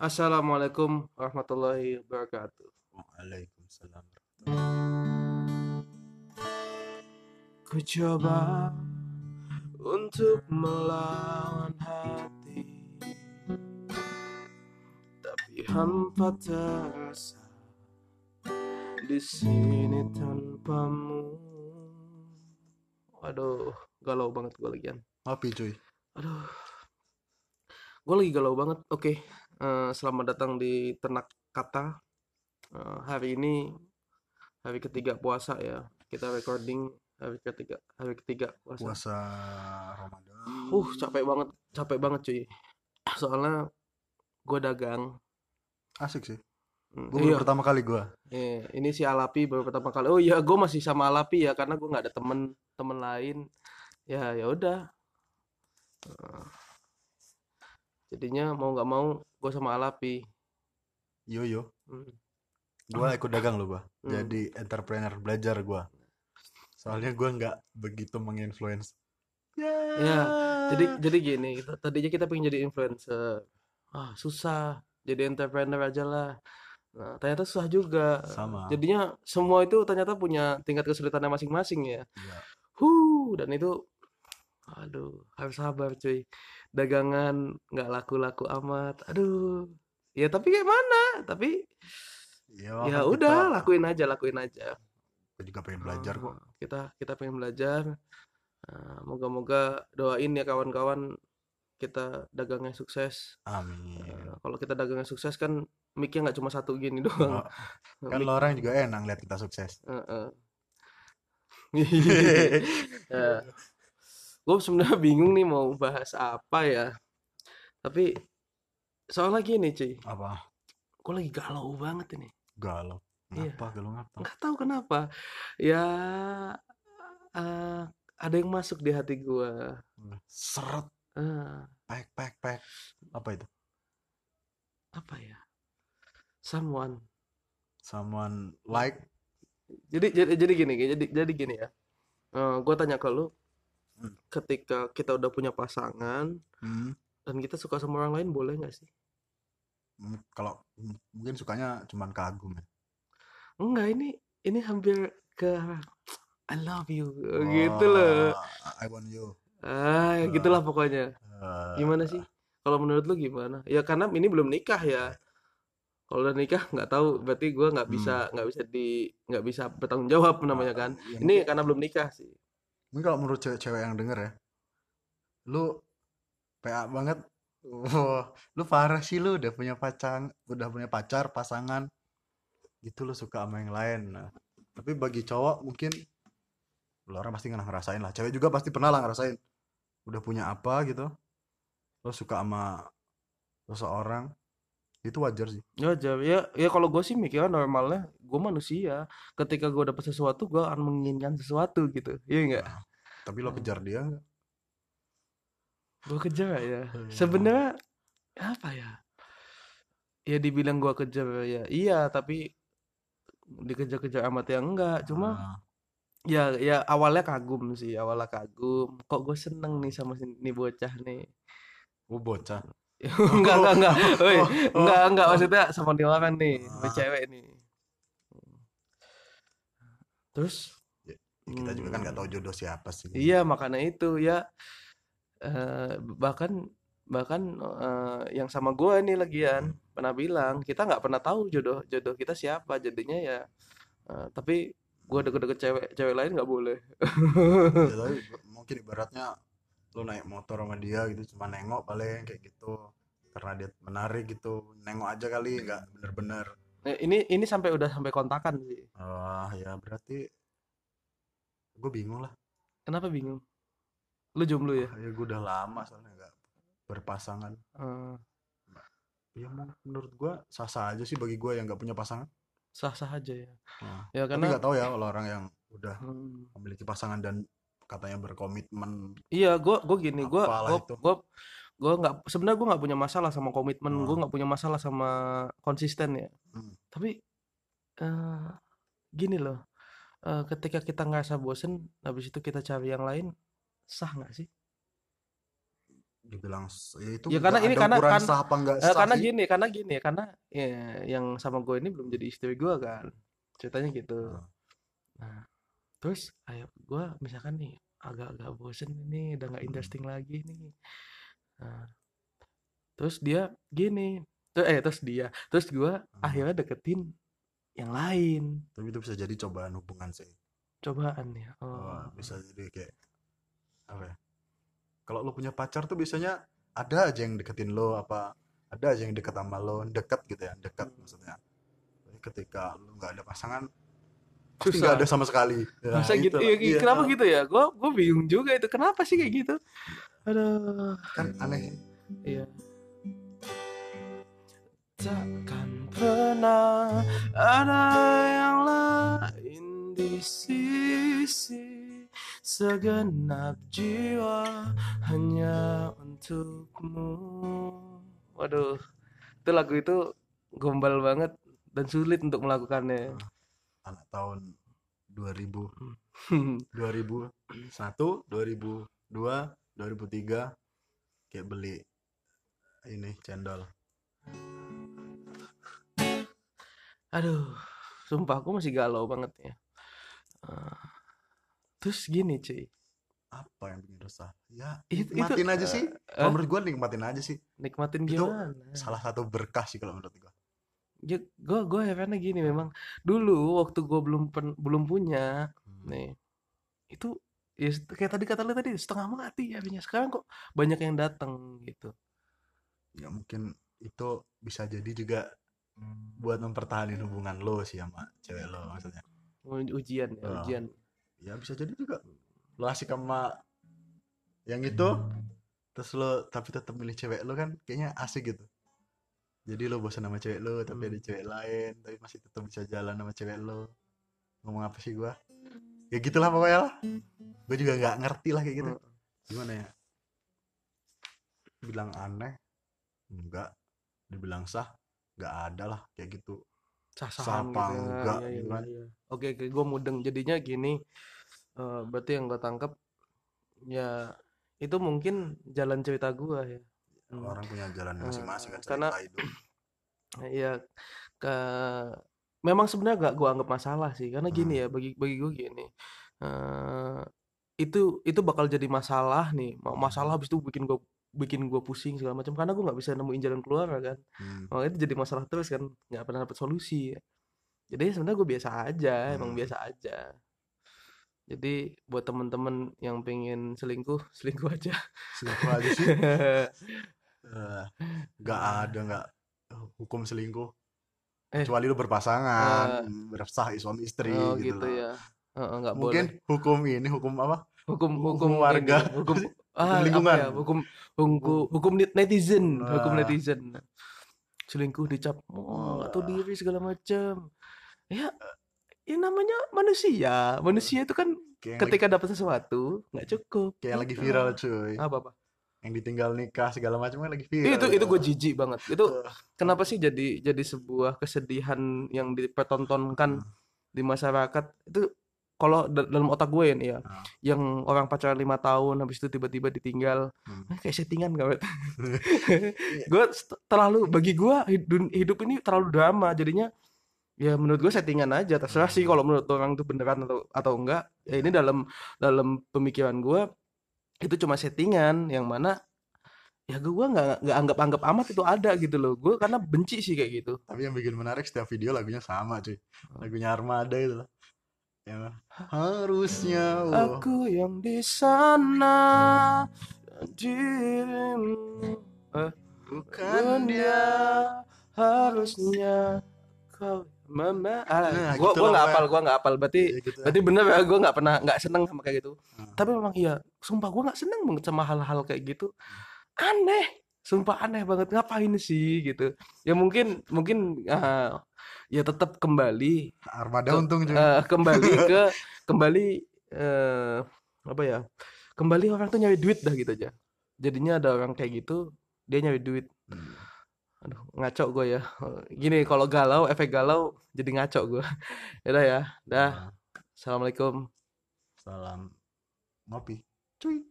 Assalamualaikum warahmatullahi wabarakatuh. Waalaikumsalam. Ku coba untuk melawan hati, tapi hampa terasa di sini tanpamu. Waduh, galau banget gue lagian. Api cuy. Aduh, gue lagi galau banget. Oke, eh, selamat datang di Ternak Kata. Eh, hari ini hari ketiga puasa ya. Kita recording hari ketiga, hari ketiga puasa. Puasa Ramadan. Uh, capek banget, capek banget cuy. Soalnya gue dagang. Asik sih. Hmm, Gue iya, baru pertama kali gue. iya, ini si Alapi baru pertama kali. Oh iya, gue masih sama Alapi ya karena gue nggak ada temen temen lain. Ya ya udah. Eh, jadinya mau nggak mau gue sama Alapi. Yo yo. Hmm. Gue ikut dagang loh gue. Hmm. Jadi entrepreneur belajar gue. Soalnya gue nggak begitu menginfluence. Ya, jadi jadi gini, tadinya kita pengen jadi influencer. Ah, susah. Jadi entrepreneur aja lah. Nah, ternyata susah juga. Sama. Jadinya semua itu ternyata punya tingkat kesulitannya masing-masing ya. Iya. Huh, dan itu aduh, harus sabar cuy. Dagangan nggak laku-laku amat. Aduh. Ya tapi kayak mana? Tapi Iya, ya kan udah, kita- lakuin aja, lakuin aja. Gue juga pengen belajar kok. Ah, Kita kita pengen belajar. Ah, moga-moga doain ya kawan-kawan kita dagangnya sukses. Amin. Ah, kalau kita dagangnya sukses kan mic-nya nggak cuma satu gini doang. Oh, kan lo orang juga enak lihat kita sukses. ya. Gue sebenarnya bingung nih mau bahas apa ya. Tapi soalnya gini cuy, Apa? gue lagi galau banget ini. Galau. Iya. Ngapa galau ngapa? Nggak tahu kenapa. Ya eh, ada yang masuk di hati gue. Seret. Ah, Pek pek pek. Apa itu? apa ya? Someone. Someone like. Jadi jadi jadi gini, jadi jadi gini ya. gue tanya ke lu, Hmm. ketika kita udah punya pasangan Hmm. dan kita suka sama orang lain boleh nggak sih? Hmm, Kalau hmm, mungkin sukanya cuman kagum ya. Enggak, ini ini hampir ke I love you gitu loh. Oh, I want you. Ah, ya gitulah pokoknya. Eh, Gimana sih? Kalau menurut lu gimana? Ya karena ini belum nikah ya. Kalau udah nikah nggak tahu, berarti gua nggak bisa nggak bisa di nggak bisa bertanggung jawab namanya kan. ya Ini karena belum nikah sih. Mungkin kalau menurut cewek-cewek yang denger ya, lu PA banget. Wah, lu parah sih lu udah punya pacar, udah punya pacar, pasangan. Gitu lu suka sama yang lain. Nah, tapi bagi cowok mungkin lu orang pasti ngerasain lah. Cewek juga pasti pernah lah ngerasain. Udah punya apa gitu. Lu suka sama seseorang. Itu wajar sih. Aja ya, ya kalau gue sih mikirnya normalnya gue manusia. Ketika gue dapet sesuatu, gue akan menginginkan sesuatu gitu. Iya enggak? Nah, tapi lo kejar dia nggak? Gue kejar ya. Iya. Sebenarnya apa ya? Ya dibilang gue kejar ya, iya. Tapi dikejar-kejar amat ya enggak. Cuma Nah, ya ya awalnya kagum sih, awalnya kagum. Kok gue seneng nih sama si nih bocah nih. gua bocah. Enggak enggak enggak. Woi, Oh, oh. enggak enggak maksudnya sama dia orang nih, sama Ah. cewek nih. Terus Ya, kita juga kan nggak tahu jodoh siapa sih. Iya, makanya itu ya eh, bahkan bahkan eh, yang sama gue nih lagian pernah bilang kita nggak pernah tahu jodoh jodoh kita siapa jadinya ya eh, tapi gue deket-deket cewek cewek lain nggak boleh Ya, tapi mungkin ibaratnya lu naik motor sama dia gitu cuma nengok paling kayak gitu. Karena dia menarik gitu nengok aja kali nggak bener-bener. Eh, ini ini sampai udah sampai kontakan sih. Wah ya berarti gue bingung lah. Kenapa bingung? Lu jomblo ya? Ya gue udah lama soalnya nggak berpasangan. Eh, ya menurut gue sah-sah aja sih bagi gue yang nggak punya pasangan. Sah-sah aja ya. Nah, ya karena nggak tahu ya kalau orang yang udah hmm, memiliki pasangan dan katanya berkomitmen Iya, gue gue gini, gue gue gue gue nggak sebenarnya gue nggak punya masalah sama komitmen, gue Oh. nggak punya masalah sama konsisten ya. Hmm. Tapi eh gini loh, eh, ketika kita ngerasa bosen, habis itu kita cari yang lain, sah nggak sih? dibilang ya itu Ya nggak karena ini karena kan sah apa nggak eh, sah karena sih gini, karena gini, karena ya, yang sama gue ini belum jadi istri gue kan. Ceritanya gitu. Ah. Nah, terus ayo gue misalkan nih agak-agak bosen ini udah nggak Hmm. interesting lagi nih. Nah, terus dia gini, tuh eh terus dia, terus gue Hmm. akhirnya deketin yang lain. tapi itu bisa jadi cobaan hubungan sih Cobaan ya. Oh, Oh. bisa jadi kayak apa ya kalau lo punya pacar tuh biasanya ada aja yang deketin lo apa ada aja yang deket sama lo deket gitu ya deket Hmm. maksudnya ketika lo nggak ada pasangan pasti Susah. nggak ada sama sekali Ya, Masa gitu? itulah. Iya, Iya, kenapa gitu ya? Gue gue bingung juga itu. Kenapa sih kayak gitu? Aduh. kan aneh Iya. Takkan pernah ada yang lain di sisi segenap jiwa hanya untukmu. Waduh, itu lagu itu gombal banget dan sulit untuk melakukannya. Anak tahun 2000 2001 2002 2003 kayak beli ini cendol. Aduh, sumpah aku masih galau banget ya. Eh, terus gini cuy, apa yang bikin resah? Ya Itu- itu, nikmatin aja sih. eh, kalau menurut gue nikmatin aja sih. Nikmatin Itu gimana? salah satu berkah sih kalau menurut gue Ya, gue gue herannya gini memang dulu waktu gue belum pen- belum punya Hmm. nih itu ya kayak tadi kata lu tadi setengah mati ya punya sekarang kok banyak yang datang gitu. Ya mungkin itu bisa jadi juga buat mempertahankan hubungan lo sih sama cewek lo maksudnya. U- ujian ya Oh. ujian. Ya bisa jadi juga. Lo asik sama yang itu terus lo tapi tetap milih cewek lo kan kayaknya asik gitu jadi lo bosan sama cewek lo tapi Hmm. ada cewek lain tapi masih tetap bisa jalan sama cewek lo. Ngomong apa sih gua? Ya gitulah pokoknya lah. Gue juga nggak ngerti lah kayak gitu. Hmm. gimana ya? Bilang aneh? Enggak dibilang sah? Nggak ada lah kayak gitu. Sah-sahan Sapa gitu ya. enggak, iya, kan. iya. oke oke. Gue mudeng. Jadinya gini. Eh, berarti yang gue tangkap ya itu mungkin jalan cerita gue ya Hmm. orang punya jalan masing-masing kan karena- hidup Iya, ke memang sebenarnya gak gua anggap masalah sih, karena gini Hmm. ya bagi bagi gue gini, eh itu itu bakal jadi masalah nih, ma- masalah habis itu bikin gua bikin gua pusing segala macam karena gua nggak bisa nemuin jalan keluar kan, Hmm. oh itu jadi masalah terus kan, nggak pernah dapet solusi. Jadi sebenarnya gue biasa aja, emang Hmm. biasa aja. Jadi buat temen-temen yang pengen selingkuh, selingkuh aja. selingkuh aja sih Eh, nggak ada nggak hukum selingkuh Eh. kecuali lu berpasangan bersah suami istri Oh gitu, gitu ya, Heeh, nggak mungkin boleh. hukum ini hukum apa hukum Hukum hukum warga. ini, hukum ah, lingkungan. ya, hukum hukum hukum net- netizen hukum Nah. netizen selingkuh dicap oh atau Wah. diri segala macam ya ya namanya manusia manusia itu kan kayak ketika dapat sesuatu nggak cukup kayak lagi Gitu. viral cuy apa apa yang ditinggal nikah segala macam kan lagi viral itu itu gue jijik banget. Itu kenapa sih jadi jadi sebuah kesedihan yang dipertontonkan di masyarakat? Itu kalau da- dalam otak gue ya nih ya Ah. yang orang pacaran lima tahun habis itu tiba-tiba ditinggal Hmm. eh, kayak settingan gak gue terlalu bagi gue hidup, hidup ini terlalu drama. Jadinya ya menurut gue settingan aja terserah sih kalau menurut orang itu beneran atau atau enggak. Ya ini dalam dalam pemikiran gue itu cuma settingan yang mana ya gue nggak nggak anggap anggap amat itu ada gitu loh. Gue karena benci sih kayak gitu. Tapi yang bikin menarik setiap video lagunya sama cuy. Oh. lagunya Armada itu loh. Yang harusnya wah. aku yang di sana dirimu eh, bukan dia. harusnya kau mama ah, Nah, gua gitu gua lah, nggak apal gua nggak apal. Berarti Ya gitu. berarti bener ya gua nggak pernah nggak seneng sama kayak gitu. Hmm. tapi memang iya sumpah gua nggak seneng banget sama hal-hal kayak gitu. Aneh sumpah aneh banget. Ngapain sih gitu. Ya mungkin mungkin ah, ya tetap kembali Armada Ke- untung cuy eh, kembali ke kembali eh, apa ya kembali orang tuh nyari duit dah gitu aja. Jadinya ada orang kayak gitu dia nyari duit. Hmm. Aduh ngaco gue ya. Gini kalau galau efek galau jadi ngaco gue udah ya dah. Nah, assalamualaikum. Salam ngopi. Cuy